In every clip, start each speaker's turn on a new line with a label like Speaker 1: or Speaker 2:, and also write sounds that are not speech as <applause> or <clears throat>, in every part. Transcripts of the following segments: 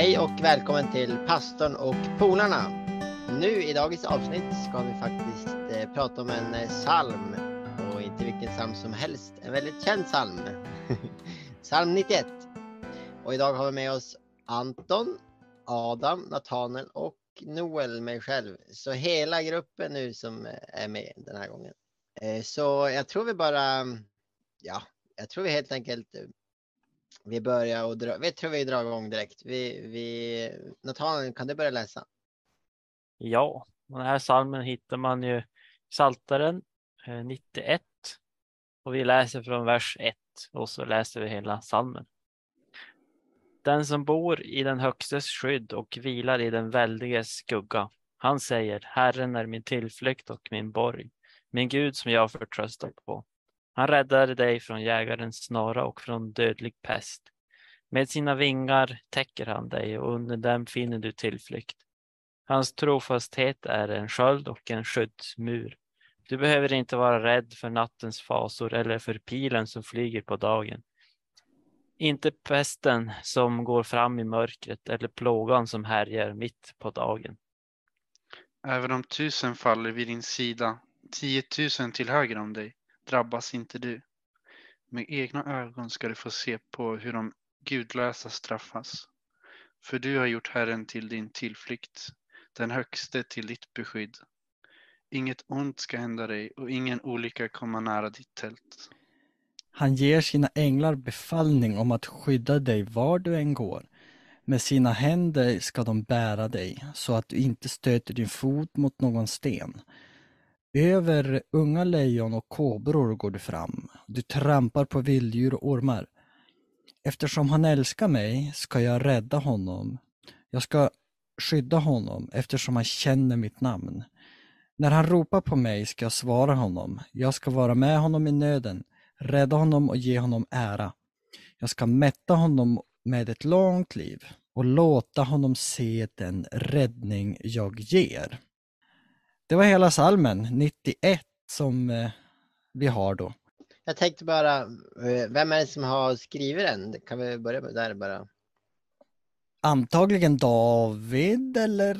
Speaker 1: Hej och välkommen till pastorn och polarna. Nu i dagens avsnitt ska vi faktiskt eh, prata om en eh, psalm och inte vilken psalm som helst. En väldigt känd psalm. <laughs> psalm 91. Och idag har vi med oss Anton, Adam, Nathanael och Noel, mig själv. Så hela gruppen nu som eh, är med den här gången. Eh, så jag tror vi bara, ja, jag tror vi helt enkelt vi börjar och dra, vi tror vi drar igång direkt. Vi, vi, Nathan, kan du börja läsa?
Speaker 2: Ja, den här salmen hittar man ju i Saltaren eh, 91 och vi läser från vers 1 och så läser vi hela salmen. Den som bor i den högstes skydd och vilar i den väldiges skugga. Han säger, Herren är min tillflykt och min borg, min Gud som jag förtröstar på. Han räddade dig från jägarens snara och från dödlig pest. Med sina vingar täcker han dig och under dem finner du tillflykt. Hans trofasthet är en sköld och en skyddsmur. Du behöver inte vara rädd för nattens fasor eller för pilen som flyger på dagen. Inte pesten som går fram i mörkret eller plågan som härjar mitt på dagen.
Speaker 3: Även om tusen faller vid din sida, tiotusen till höger om dig, drabbas inte du. Med egna ögon ska du få se på hur de gudlösa straffas. För du har gjort Herren till din tillflykt, den högste till ditt beskydd. Inget ont ska hända dig och ingen olycka komma nära ditt tält.
Speaker 4: Han ger sina änglar befallning om att skydda dig var du än går. Med sina händer ska de bära dig så att du inte stöter din fot mot någon sten. Över unga lejon och kobror går du fram. Du trampar på vilddjur och ormar. Eftersom han älskar mig ska jag rädda honom. Jag ska skydda honom eftersom han känner mitt namn. När han ropar på mig ska jag svara honom. Jag ska vara med honom i nöden rädda honom och ge honom ära. Jag ska mätta honom med ett långt liv och låta honom se den räddning jag ger. Det var hela salmen 91 som eh, vi har då.
Speaker 1: Jag tänkte bara, eh, vem är det som har skrivit den? Kan vi börja där bara?
Speaker 4: Antagligen David eller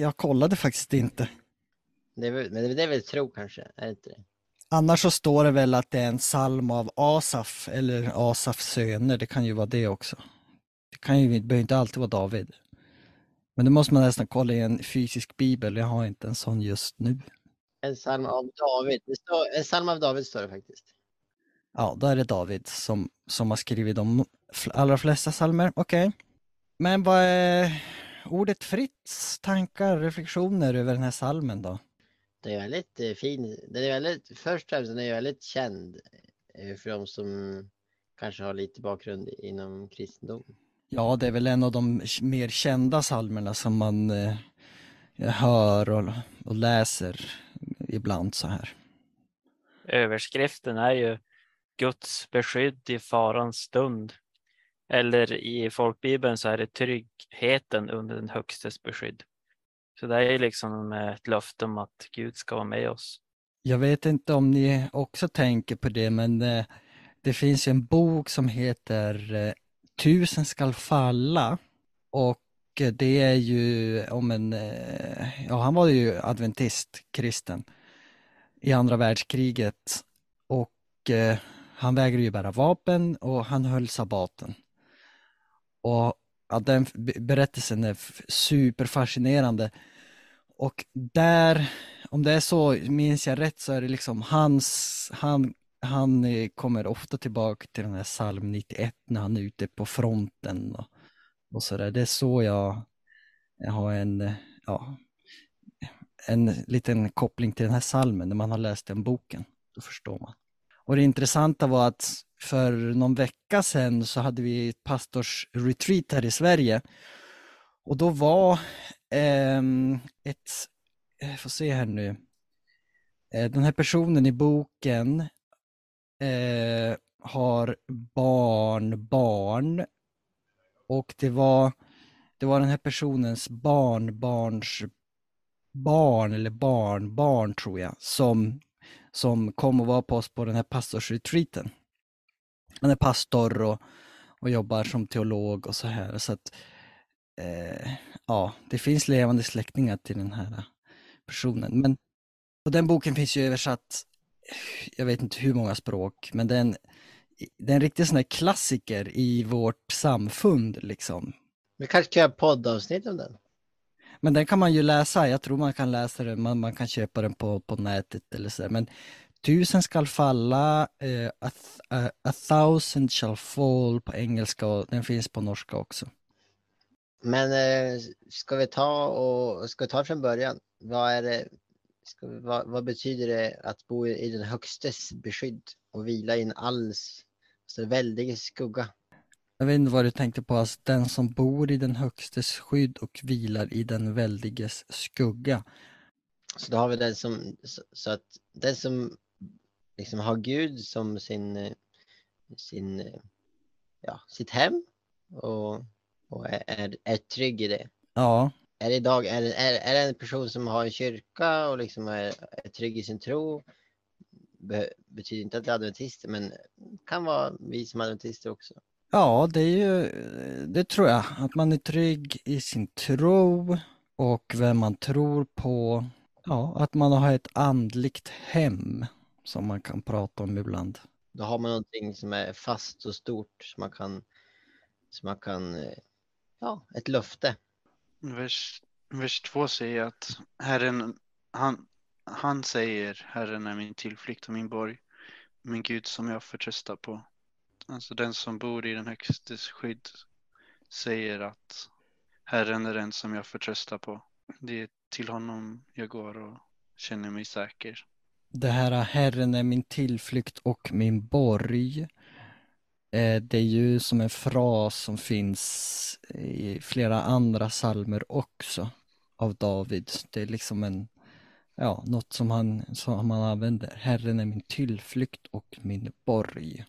Speaker 4: jag kollade faktiskt inte.
Speaker 1: Det är, väl- men det är väl tro kanske, är det inte det?
Speaker 4: Annars så står det väl att det är en psalm av Asaf eller Asafs söner. Det kan ju vara det också. Det, kan ju, det behöver inte alltid vara David. Men det måste man nästan kolla i en fysisk bibel. Jag har inte en sån just nu.
Speaker 1: En psalm av David. Står, en psalm av David står det faktiskt.
Speaker 4: Ja, då är det David som, som har skrivit de allra flesta psalmer. Okej. Men vad är ordet Fritz tankar, reflektioner över den här psalmen då?
Speaker 1: Det är väldigt eh, fin. Den är väldigt, först och främst den är väldigt känd eh, för de som kanske har lite bakgrund inom kristendom.
Speaker 4: Ja, det är väl en av de mer kända psalmerna som man eh, hör och, och läser ibland så här.
Speaker 2: Överskriften är ju Guds beskydd i farans stund. Eller i folkbibeln så är det tryggheten under den högstes beskydd. Så det är liksom ett löfte om att Gud ska vara med oss.
Speaker 4: Jag vet inte om ni också tänker på det, men eh, det finns ju en bok som heter eh, Tusen skall falla och eh, det är ju om en, eh, ja han var ju adventist, kristen i andra världskriget och eh, han vägrade ju bära vapen och han höll sabbaten. Och ja, den berättelsen är superfascinerande. Och där, om det är så, minns jag rätt, så är det liksom hans, han, han eh, kommer ofta tillbaka till den här psalm 91 när han är ute på fronten och, och så där. Det är så jag, jag har en, ja, en liten koppling till den här psalmen när man har läst den boken. Då förstår man. Och det intressanta var att för någon vecka sedan så hade vi ett pastorsretreat här i Sverige. Och då var ehm, eh, ett, jag får se här nu, eh, den här personen i boken eh, har barn, barn och det var, det var den här personens barnbarns barn eller barnbarn tror jag som, som kom och var på oss på den här pastorsretreaten. Han är pastor och, och jobbar som teolog och så här. Så att, eh, ja, det finns levande släktingar till den här personen. Men och den boken finns ju översatt, jag vet inte hur många språk, men den, det är en riktig sån här klassiker i vårt samfund liksom.
Speaker 1: Vi kanske kan göra poddavsnitt om den.
Speaker 4: Men den kan man ju läsa, jag tror man kan läsa den, man, man kan köpa den på, på nätet eller så. Men tusen skall falla, uh, a, a, a, thousand shall fall på engelska och den finns på norska också.
Speaker 1: Men uh, ska vi ta och ska vi ta från början? Vad är det? Vi, vad, vad, betyder det att bo i den högstes beskydd och vila i en alls så väldig skugga?
Speaker 4: Jag vet inte vad du tänkte på, alltså den som bor i den högstes skydd och vilar i den väldiges skugga.
Speaker 1: Så då har vi den som, så, så att den som liksom har Gud som sin, sin, ja, sitt hem och, och är, är, är trygg i det.
Speaker 4: Ja.
Speaker 1: Är det idag, är, är, är det en person som har en kyrka och liksom är, är trygg i sin tro? Be, betyder inte att det är adventister, men kan vara vi som adventister också.
Speaker 4: Ja, det är ju, det tror jag, att man är trygg i sin tro och vem man tror på. Ja, att man har ett andligt hem som man kan prata om ibland.
Speaker 1: Då har man någonting som är fast och stort som man kan, som man kan, ja, ett löfte.
Speaker 3: Vers, vers 2 säger att Herren, han, han säger Herren är min tillflykt och min borg, min Gud som jag förtröstar på. Alltså den som bor i den högstes skydd säger att Herren är den som jag förtröstar på. Det är till honom jag går och känner mig säker.
Speaker 4: Det här Herren är min tillflykt och min borg. Eh, det är ju som en fras som finns i flera andra salmer också av David. Det är liksom en, ja, något som han, som han använder. Herren är min tillflykt och min borg.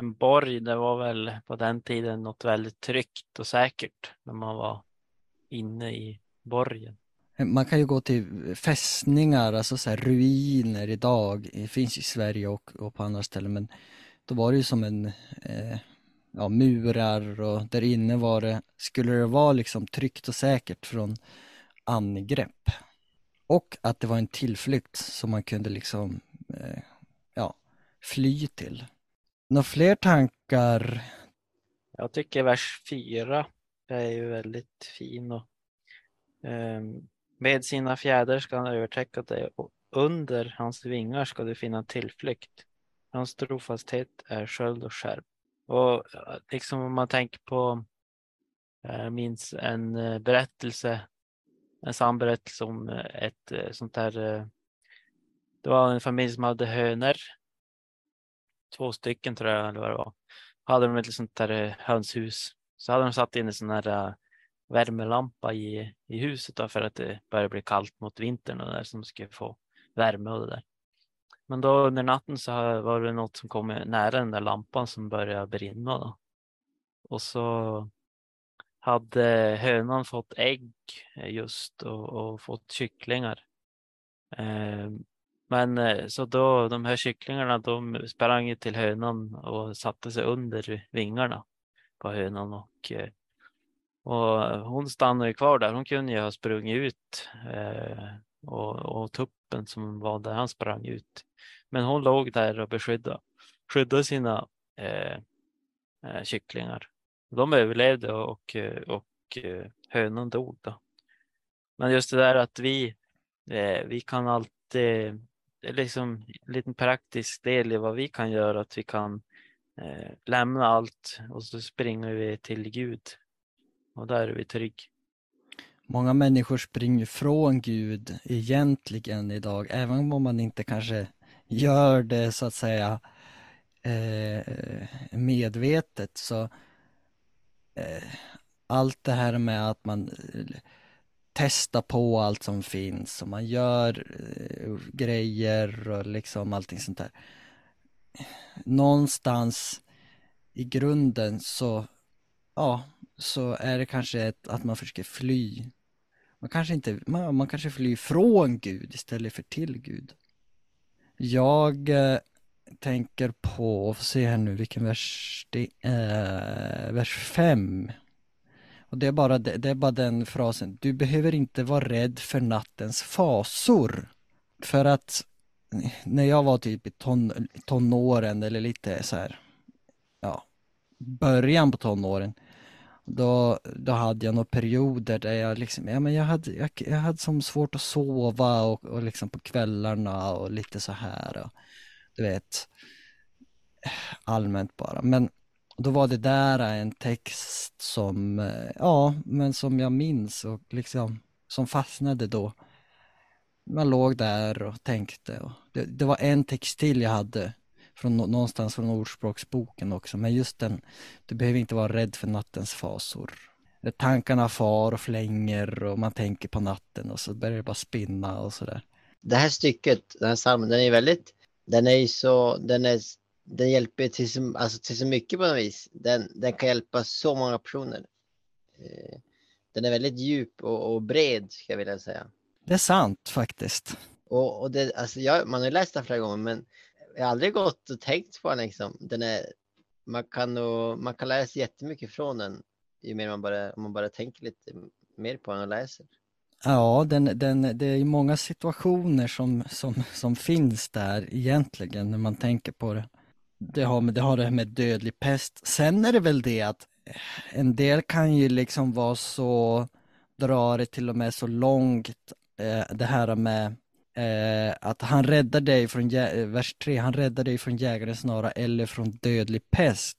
Speaker 2: En borg, det var väl på den tiden något väldigt tryggt och säkert när man var inne i borgen.
Speaker 4: Man kan ju gå till fästningar, alltså så ruiner idag. Det finns i Sverige och, och, på andra ställen, men då var det ju som en eh, ja, murar och där inne var det, skulle det vara liksom tryggt och säkert från angrepp. Och att det var en tillflykt som man kunde liksom eh, ja, fly till. Några fler tankar?
Speaker 2: Jag tycker vers 4 är ju väldigt fin och eh, med sina fjäder ska han övertäcka dig och under hans vingar ska du finna tillflykt. Hans trofasthet är sköld och skärp. Och liksom om man tänker på, jag minns en eh, berättelse, en sann berättelse om eh, ett sånt där, det var en familj som hade hönor två stycken tror jag eller vad det var. Hade de ett sånt där hönshus. Så hade de satt in en sån här värmelampa i, i huset då för att det började bli kallt mot vintern och där som skulle få värme och det där. Men då under natten så var det något som kom nära den där lampan som började brinna då. Och så hade hönan fått ägg just och, och fått kycklingar. Ehm, eh, men så då de här kycklingarna de sprang till hönan och satte sig under vingarna på hönan och, eh, och hon stannade kvar där. Hon kunde ju ha sprungit ut eh, och, och tuppen som var där han sprang ut. Men hon låg där och beskyddade, skyddade sina eh, eh kycklingar. De överlevde och, eh, och eh, hönan dog då. Men just det där att vi, vi kan alltid liksom en liten praktisk del i vad vi kan göra, att vi kan eh, lämna allt och så springer vi till Gud. Och där är vi trygg.
Speaker 4: Många människor springer från Gud egentligen idag, även om man inte kanske gör det så att säga eh, medvetet så eh, allt det här med att man eh, testa på allt som finns och man gör eh, grejer och liksom allting sånt där. Någonstans i grunden så, ja, så är det kanske ett, att man försöker fly. Man kanske inte, man, man kanske flyr från Gud istället för till Gud. Jag eh, tänker på, får se här nu vilken vers det är, vers 5 Och det är, bara, det, det är bara den frasen, du behöver inte vara rädd för nattens fasor. För att när jag var typ i ton, tonåren eller lite så här, ja, början på tonåren, då, då hade jag några perioder där jag liksom, ja men jag hade, jag, jag hade som svårt att sova och, och liksom på kvällarna och lite så här och, du vet, allmänt bara. Men då var det där en text som, eh, ja, men som jag minns och liksom som fastnade då. Man låg där och tänkte och det, det var en text till jag hade från någonstans från ordspråksboken också, men just den, du behöver inte vara rädd för nattens fasor. Tankarna far och flänger och man tänker på natten och så börjar det bara spinna och sådär.
Speaker 1: Det här stycket, den här psalmen, den är väldigt, den är ju så, den är den hjälper till så, alltså till så mycket på något vis. Den, den kan hjälpa så många personer. Eh, den är väldigt djup och, och bred, ska jag vilja säga.
Speaker 4: Det är sant faktiskt.
Speaker 1: Och, och det, alltså jag, man har läst den flera gånger, men jag har aldrig gått och tänkt på den. Liksom. den är, man, kan nog, man kan lära sig jättemycket från den, ju mer man bara, om man bara tänker lite mer på den och läser.
Speaker 4: Ja, den, den, det är många situationer som, som, som finns där egentligen när man tänker på det det har, med, det har det här med dödlig pest. Sen är det väl det att en del kan ju liksom vara så, dra det till och med så långt, eh, det här med eh, att han räddar dig från, eh, vers 3, han räddar dig från jägarens snara eller från dödlig pest.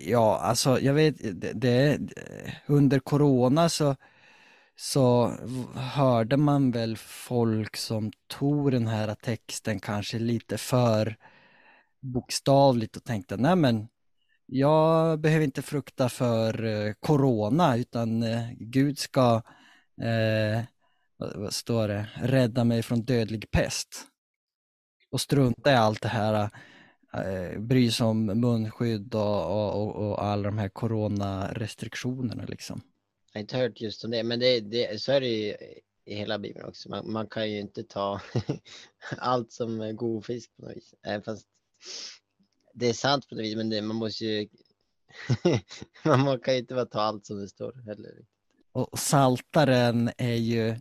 Speaker 4: Ja, alltså jag vet, det, det, eh, under corona så, så hörde man väl folk som tog den här texten kanske lite för bokstavligt och tänkte nej men jag behöver inte frukta för eh, corona utan Gud ska eh, vad står det, rädda mig från dödlig pest. Och strunta i allt det här, eh, bry sig om munskydd och, och, och, alla de här coronarestriktionerna liksom.
Speaker 1: Jag har inte hört just om det, men det, det, så är det ju i hela Bibeln också. Man, man kan ju inte ta <laughs> allt som god fisk på något vis. Även fast det är sant på något vis, men det, man måste ju... <laughs> man kan ju inte bara ta allt som det står heller.
Speaker 4: Och Saltaren är ju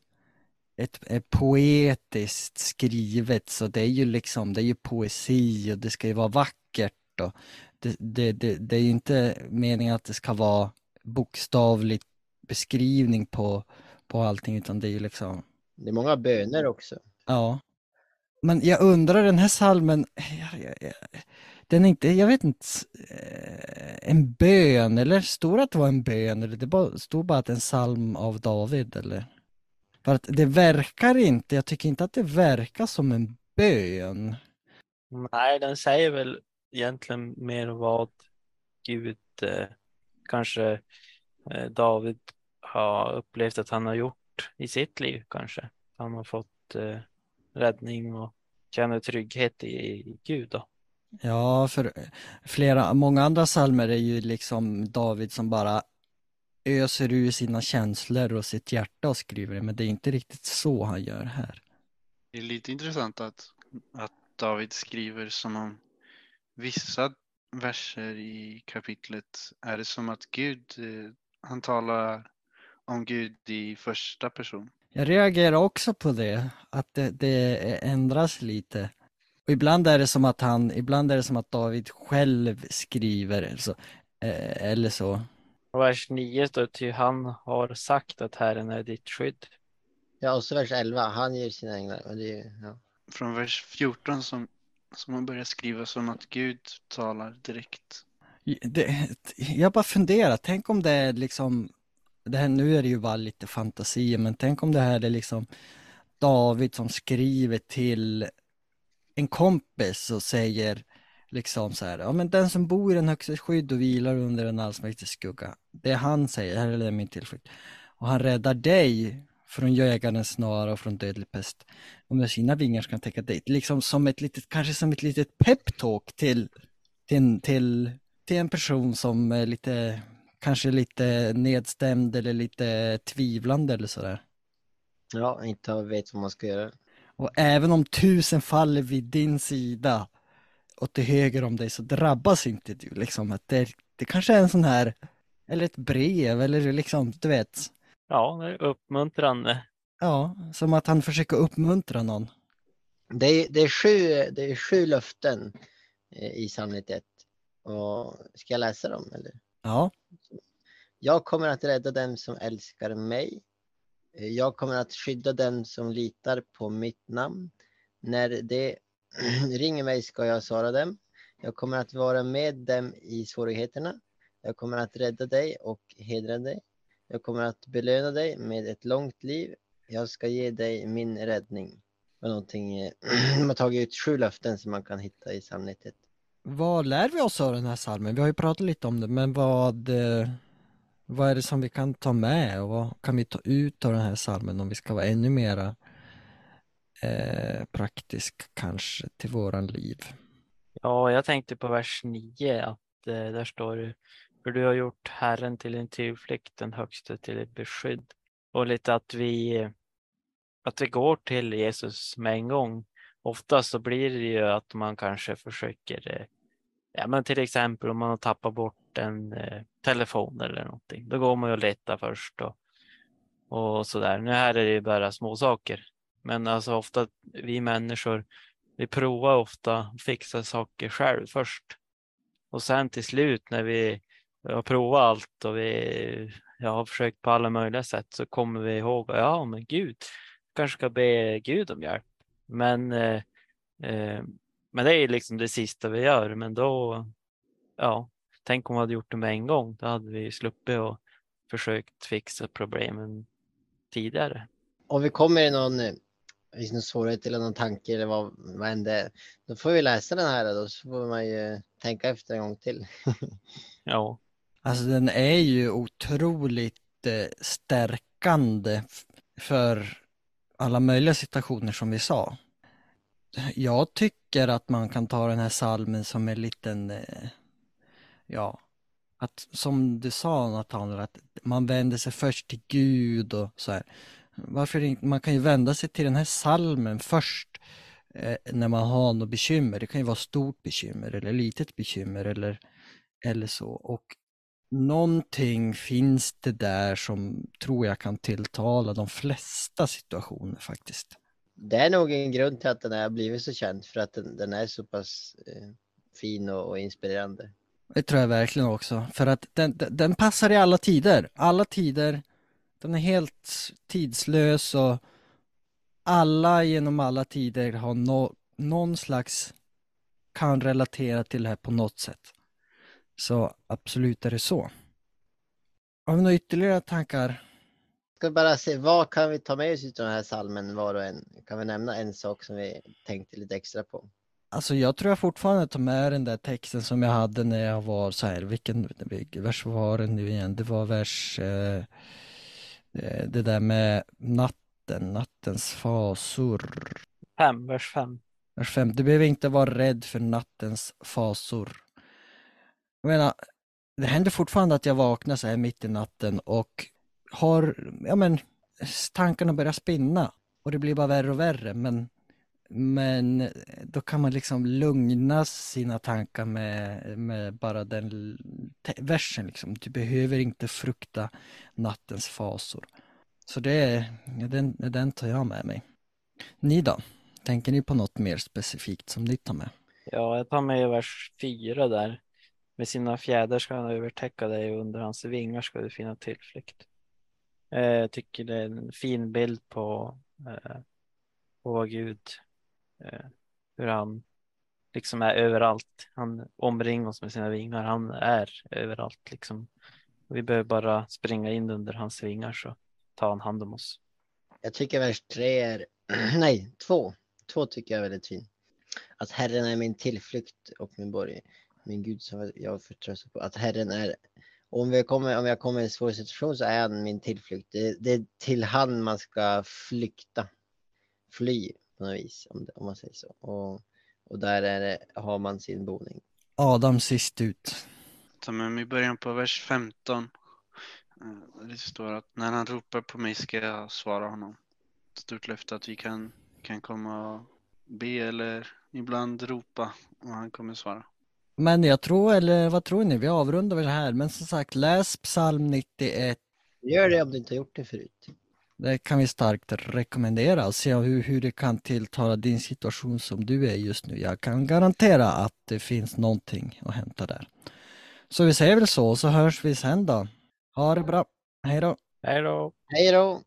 Speaker 4: ett, ett poetiskt skrivet, så det är ju liksom, det är ju poesi och det ska ju vara vackert och det, det, det, det är ju inte meningen att det ska vara bokstavlig beskrivning på, på allting, utan det är ju liksom...
Speaker 1: Det är många böner också.
Speaker 4: Ja. Men jag undrar den här salmen, den är inte, jag vet inte, eh, en bön eller står det att det var en bön eller det bara, stod bara att en psalm av David eller? För att det verkar inte, jag tycker inte att det verkar som en bön.
Speaker 2: Nej, den säger väl egentligen mer vad Gud eh, kanske eh, David har upplevt att han har gjort i sitt liv kanske. Han har fått eh, räddning och känner trygghet i, i Gud. Då.
Speaker 4: Ja, för flera, många andra salmer är ju liksom David som bara öser ur sina känslor och sitt hjärta och skriver det, men det är inte riktigt så han gör här.
Speaker 3: Det är lite intressant att, att David skriver som om vissa verser i kapitlet är det som att Gud, eh, han talar om Gud i första person.
Speaker 4: Jag reagerar också på det, att det, det ändras lite. Och ibland är det som att han, ibland är det som att David själv skriver eller så. Eh, eller så.
Speaker 2: Vers 9 står till han har sagt att Herren är ditt skydd.
Speaker 1: Ja, och så vers 11, han ger sina änglar. ja.
Speaker 3: Från vers 14 som, som man börjar skriva som att Gud talar direkt.
Speaker 4: Det, jag bara funderar, tänk om det är liksom det här, nu är det ju bara lite fantasi, men tänk om det här är liksom David som skriver till en kompis och säger liksom så här, ja men den som bor i den högstes skydd och vilar under en allsmäktig skugga, det han säger, här är min tillflykt. Och han räddar dig från jägarens snara och från dödlig pest. Och med sina vingar ska han täcka dig. Liksom som ett litet, kanske som ett litet peptalk till, till, till, till en person som är lite kanske lite nedstämd eller lite tvivlande eller sådär.
Speaker 1: Ja, inte vet vad man ska göra.
Speaker 4: Och även om tusen faller vid din sida och till höger om dig så drabbas inte du liksom. Att det, det kanske är en sån här eller ett brev eller liksom, du vet.
Speaker 2: Ja, det är uppmuntrande.
Speaker 4: Ja, som att han försöker uppmuntra någon.
Speaker 1: Det är, det är, sju, det är sju löften eh, i 91. Och ska jag läsa dem eller?
Speaker 4: Ja,
Speaker 1: Jag kommer att rädda dem som älskar mig. Eh, Jag kommer att skydda dem som litar på mitt namn. När de Mm, ringer mig ska jag svara dem. Jag kommer att vara med dem i svårigheterna. Jag kommer att rädda dig och hedra dig. Jag kommer att belöna dig med ett långt liv. Jag ska ge dig min räddning. Någonting, eh, <clears throat> de har tagit ut sju löften som man kan hitta i psalm 91.
Speaker 4: vad lär vi oss av den här salmen? Vi har ju pratat lite om det, men vad, eh, vad är det som vi kan ta med och vad kan vi ta ut av den här salmen om vi ska vara ännu mera eh, praktisk kanske till våran liv?
Speaker 2: Ja, jag tänkte på vers 9 att eh, där står det för du har gjort Herren till en tillflykt, den högste till ett beskydd. Och lite att vi, att vi går till Jesus med en gång. Oftast så blir det ju att man kanske försöker, eh, ja men till exempel om man har tappat bort en eh, telefon eller någonting. Då går man ju och letar först och, och sådär. Nu här är det ju bara små saker. Men alltså ofta vi människor, vi provar ofta att fixa saker själv först. Och sen till slut när vi har provat allt och vi jag har försökt på alla möjliga sätt så kommer vi ihåg, ja men Gud, kanske ska be Gud om hjälp. Men, eh, eh, men det är liksom det sista vi gör. Men då, ja, tänk om vi hade gjort det med en gång. Då hade vi sluppit och försökt fixa problemen tidigare.
Speaker 1: Om vi kommer i någon, eh, i någon svårighet eller någon tanke eller vad, vad än det är, då får vi läsa den här då så får man ju tänka efter en gång till. <laughs>
Speaker 2: Ja,
Speaker 4: Alltså den är ju otroligt eh, stärkande för alla möjliga situationer som vi sa. Jag tycker att man kan ta den här salmen som en liten, eh, ja, att som du sa Nathanael, att man vänder sig först till Gud och så här. Varför inte, man kan ju vända sig till den här salmen först eh, när man har något bekymmer. Det kan ju vara stort bekymmer eller litet bekymmer eller, eller så. Och någonting finns det där som tror jag kan tilltala de flesta situationer faktiskt.
Speaker 1: Det är nog en grund till att den har blivit så känd för att den, den är så pass eh, fin och, och inspirerande.
Speaker 4: Det tror jag verkligen också, för att den, den, den passar i alla tider. Alla tider. Den är helt tidslös och alla genom alla tider har no, någon slags kan relatera till det här på något sätt. Så absolut är det så. Har vi några ytterligare tankar?
Speaker 1: Ska bara se, vad kan vi ta med oss av den här salmen var och en? Kan vi nämna en sak som vi tänkte lite extra på?
Speaker 4: Alltså jag tror jag fortfarande tar med den där texten som jag hade när jag var så här, vilken vers var det nu igen? Det var vers, eh, det där med natten, nattens fasor.
Speaker 2: fem, vers fem.
Speaker 4: Vers fem, du behöver inte vara rädd för nattens fasor. Jag menar, det händer fortfarande att jag vaknar så här mitt i natten och har, ja men, tankarna börjar spinna och det blir bara värre och värre men men då kan man liksom lugna sina tankar med, med bara den versen liksom. Du behöver inte frukta nattens fasor. Så det är, den, den tar jag med mig. Ni då? Tänker ni på något mer specifikt som ni tar med?
Speaker 2: Ja, jag tar med vers fyra där. Med sina fjädrar ska han övertäcka dig och under hans vingar ska du finna tillflykt. Eh, jag tycker det är en fin bild på, eh, på vad Gud, eh, hur han liksom är överallt. Han omringar oss med sina vingar. Han är överallt liksom. Vi behöver bara springa in under hans vingar så tar han hand om oss.
Speaker 1: Jag tycker vers tre är, <clears throat> nej, två. Två tycker jag är väldigt fin. Att Herren är min tillflykt och min borg, min Gud som jag förtröstar på. Att Herren är, om, jag kommer, om jag kommer i en svår situation så är han min tillflykt. Det, det är till han man ska flykta, fly på något vis, om, det, om man säger så. Och, och där är det, har man sin boning.
Speaker 4: Adam sist ut.
Speaker 3: Ta med mig i början på vers 15. Eh, Det står att när han ropar på mig ska jag svara honom. Ett stort löfte att vi kan, kan komma och be eller ibland ropa och han kommer svara.
Speaker 4: Men jag tror, eller vad tror ni, vi avrundar väl här. Men som sagt, läs psalm 91.
Speaker 1: Gör det om du inte har gjort det förut.
Speaker 4: Det kan vi starkt rekommendera och se hur, hur det kan tilltala din situation som du är just nu. Jag kan garantera att det finns någonting att hämta där. Så vi säger väl så, så hörs vi sen då. Ha det bra. Hej då.
Speaker 2: Hej då.
Speaker 1: Hej då!